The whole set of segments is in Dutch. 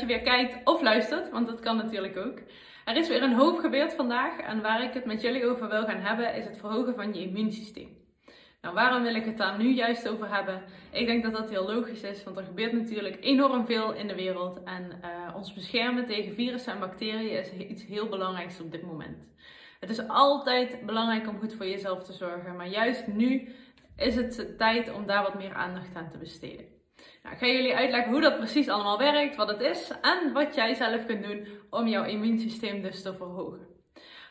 dat je weer kijkt of luistert, want dat kan natuurlijk ook. Er is weer een hoop gebeurd vandaag en waar ik het met jullie over wil gaan hebben is het verhogen van je immuunsysteem. Nou, waarom wil ik het daar nu juist over hebben? Ik denk dat dat heel logisch is, want er gebeurt natuurlijk enorm veel in de wereld en uh, ons beschermen tegen virussen en bacteriën is iets heel belangrijks op dit moment. Het is altijd belangrijk om goed voor jezelf te zorgen, maar juist nu is het tijd om daar wat meer aandacht aan te besteden. Nou, ik ga jullie uitleggen hoe dat precies allemaal werkt, wat het is en wat jij zelf kunt doen om jouw immuunsysteem dus te verhogen.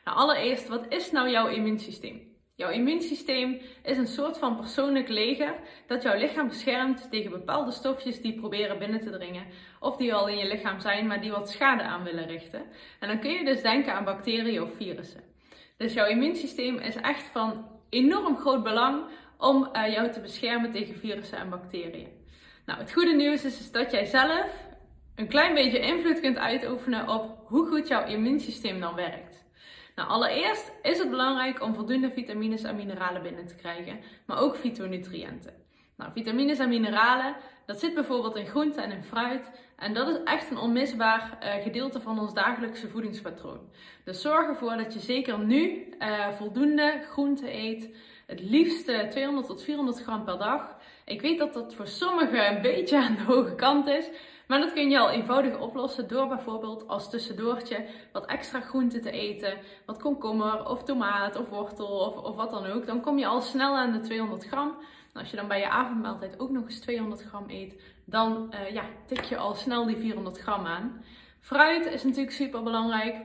Nou, allereerst, wat is nou jouw immuunsysteem? Jouw immuunsysteem is een soort van persoonlijk leger dat jouw lichaam beschermt tegen bepaalde stofjes die proberen binnen te dringen of die al in je lichaam zijn, maar die wat schade aan willen richten. En dan kun je dus denken aan bacteriën of virussen. Dus jouw immuunsysteem is echt van enorm groot belang om uh, jou te beschermen tegen virussen en bacteriën. Nou, het goede nieuws is, dat jij zelf een klein beetje invloed kunt uitoefenen op hoe goed jouw immuunsysteem dan werkt. Nou, allereerst is het belangrijk om voldoende vitamines en mineralen binnen te krijgen, maar ook fytonutriënten. Nou, vitamines en mineralen, dat zit bijvoorbeeld in groenten en in fruit. En dat is echt een onmisbaar uh, gedeelte van ons dagelijkse voedingspatroon. Dus zorg ervoor dat je zeker nu uh, voldoende groenten eet. Het liefst 200 tot 400 gram per dag. Ik weet dat dat voor sommigen een beetje aan de hoge kant is. Maar dat kun je al eenvoudig oplossen door bijvoorbeeld als tussendoortje wat extra groenten te eten. Wat komkommer of tomaat of wortel of, of wat dan ook. Dan kom je al snel aan de 200 gram. als je dan bij je avondmaaltijd ook nog eens 200 gram eet, dan uh, ja, tik je al snel die 400 gram aan. Fruit is natuurlijk super belangrijk.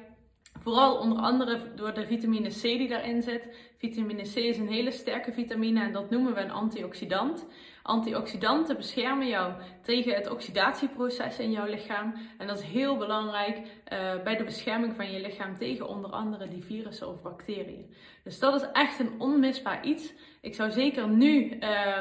Vooral onder andere door de vitamine C die daarin zit. Vitamine C is een hele sterke vitamine en dat noemen we een antioxidant. Antioxidanten beschermen jou tegen het oxidatieproces in jouw lichaam. En dat is heel belangrijk uh, bij de bescherming van je lichaam tegen onder andere die virussen of bacteriën. Dus dat is echt een onmisbaar iets. Ik zou zeker nu uh,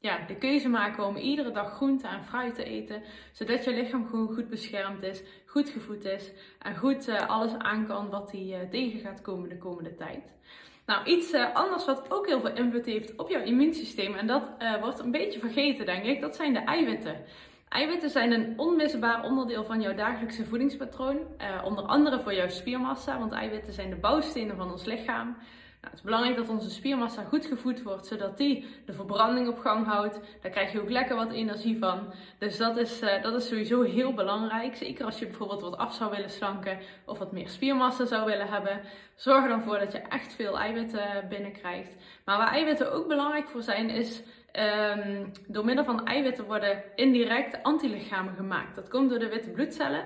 ja, de keuze maken om iedere dag groente en fruit te eten. Zodat je lichaam gewoon goed beschermd is, goed gevoed is en goed uh, alles aan kan wat hij uh, tegen gaat komen de komende tijd. Nou, iets uh, anders wat ook heel veel invloed heeft op jouw immuunsysteem, en dat wordt een beetje vergeten, denk ik, dat zijn de eiwitten. Eiwitten zijn een onmisbaar onderdeel van jouw dagelijkse voedingspatroon. onder andere voor jouw spiermassa, want eiwitten zijn de bouwstenen van ons lichaam. Nou, het is belangrijk dat onze spiermassa goed gevoed wordt, zodat die de verbranding op gang houdt. Daar krijg je ook lekker wat energie van. Dus dat is, uh, dat is sowieso heel belangrijk. Zeker als je bijvoorbeeld wat af zou willen slanken of wat meer spiermassa zou willen hebben. Zorg er dan voor dat je echt veel eiwitten binnenkrijgt. Maar waar eiwitten ook belangrijk voor zijn, is um, door middel van eiwitten worden indirect antilichamen gemaakt. Dat komt door de witte bloedcellen.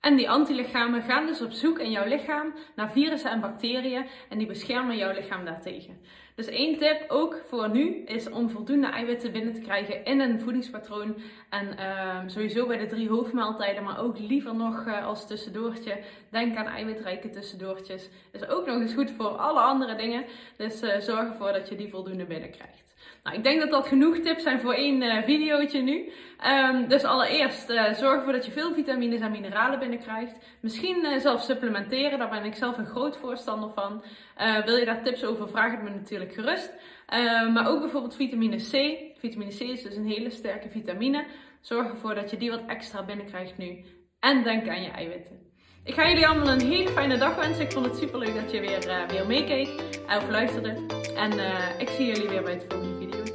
En die antilichamen gaan dus op zoek in jouw lichaam naar virussen en bacteriën en die beschermen jouw lichaam daartegen. Dus één tip ook voor nu is om voldoende eiwitten binnen te krijgen in een voedingspatroon. En uh, sowieso bij de drie hoofdmaaltijden, maar ook liever nog uh, als tussendoortje. Denk aan eiwitrijke tussendoortjes. Is ook nog eens goed voor alle andere dingen. Dus uh, zorg ervoor dat je die voldoende binnenkrijgt. Nou, ik denk dat dat genoeg tips zijn voor één uh, videootje nu. Um, dus allereerst uh, zorg ervoor dat je veel vitamines en mineralen binnenkrijgt. Misschien uh, zelf supplementeren, daar ben ik zelf een groot voorstander van. wil je daar tips over, vraag het me natuurlijk gerust. Ehm, maar ook bijvoorbeeld vitamine C. Vitamine C is dus een hele sterke vitamine. Zorg ervoor dat je die wat extra binnenkrijgt nu. En denk aan je eiwitten. Ik ga jullie allemaal een hele fijne dag wensen. Ik vond het super leuk dat je weer, weer meekeek of luisterde. En eh, ik zie jullie weer bij de volgende video.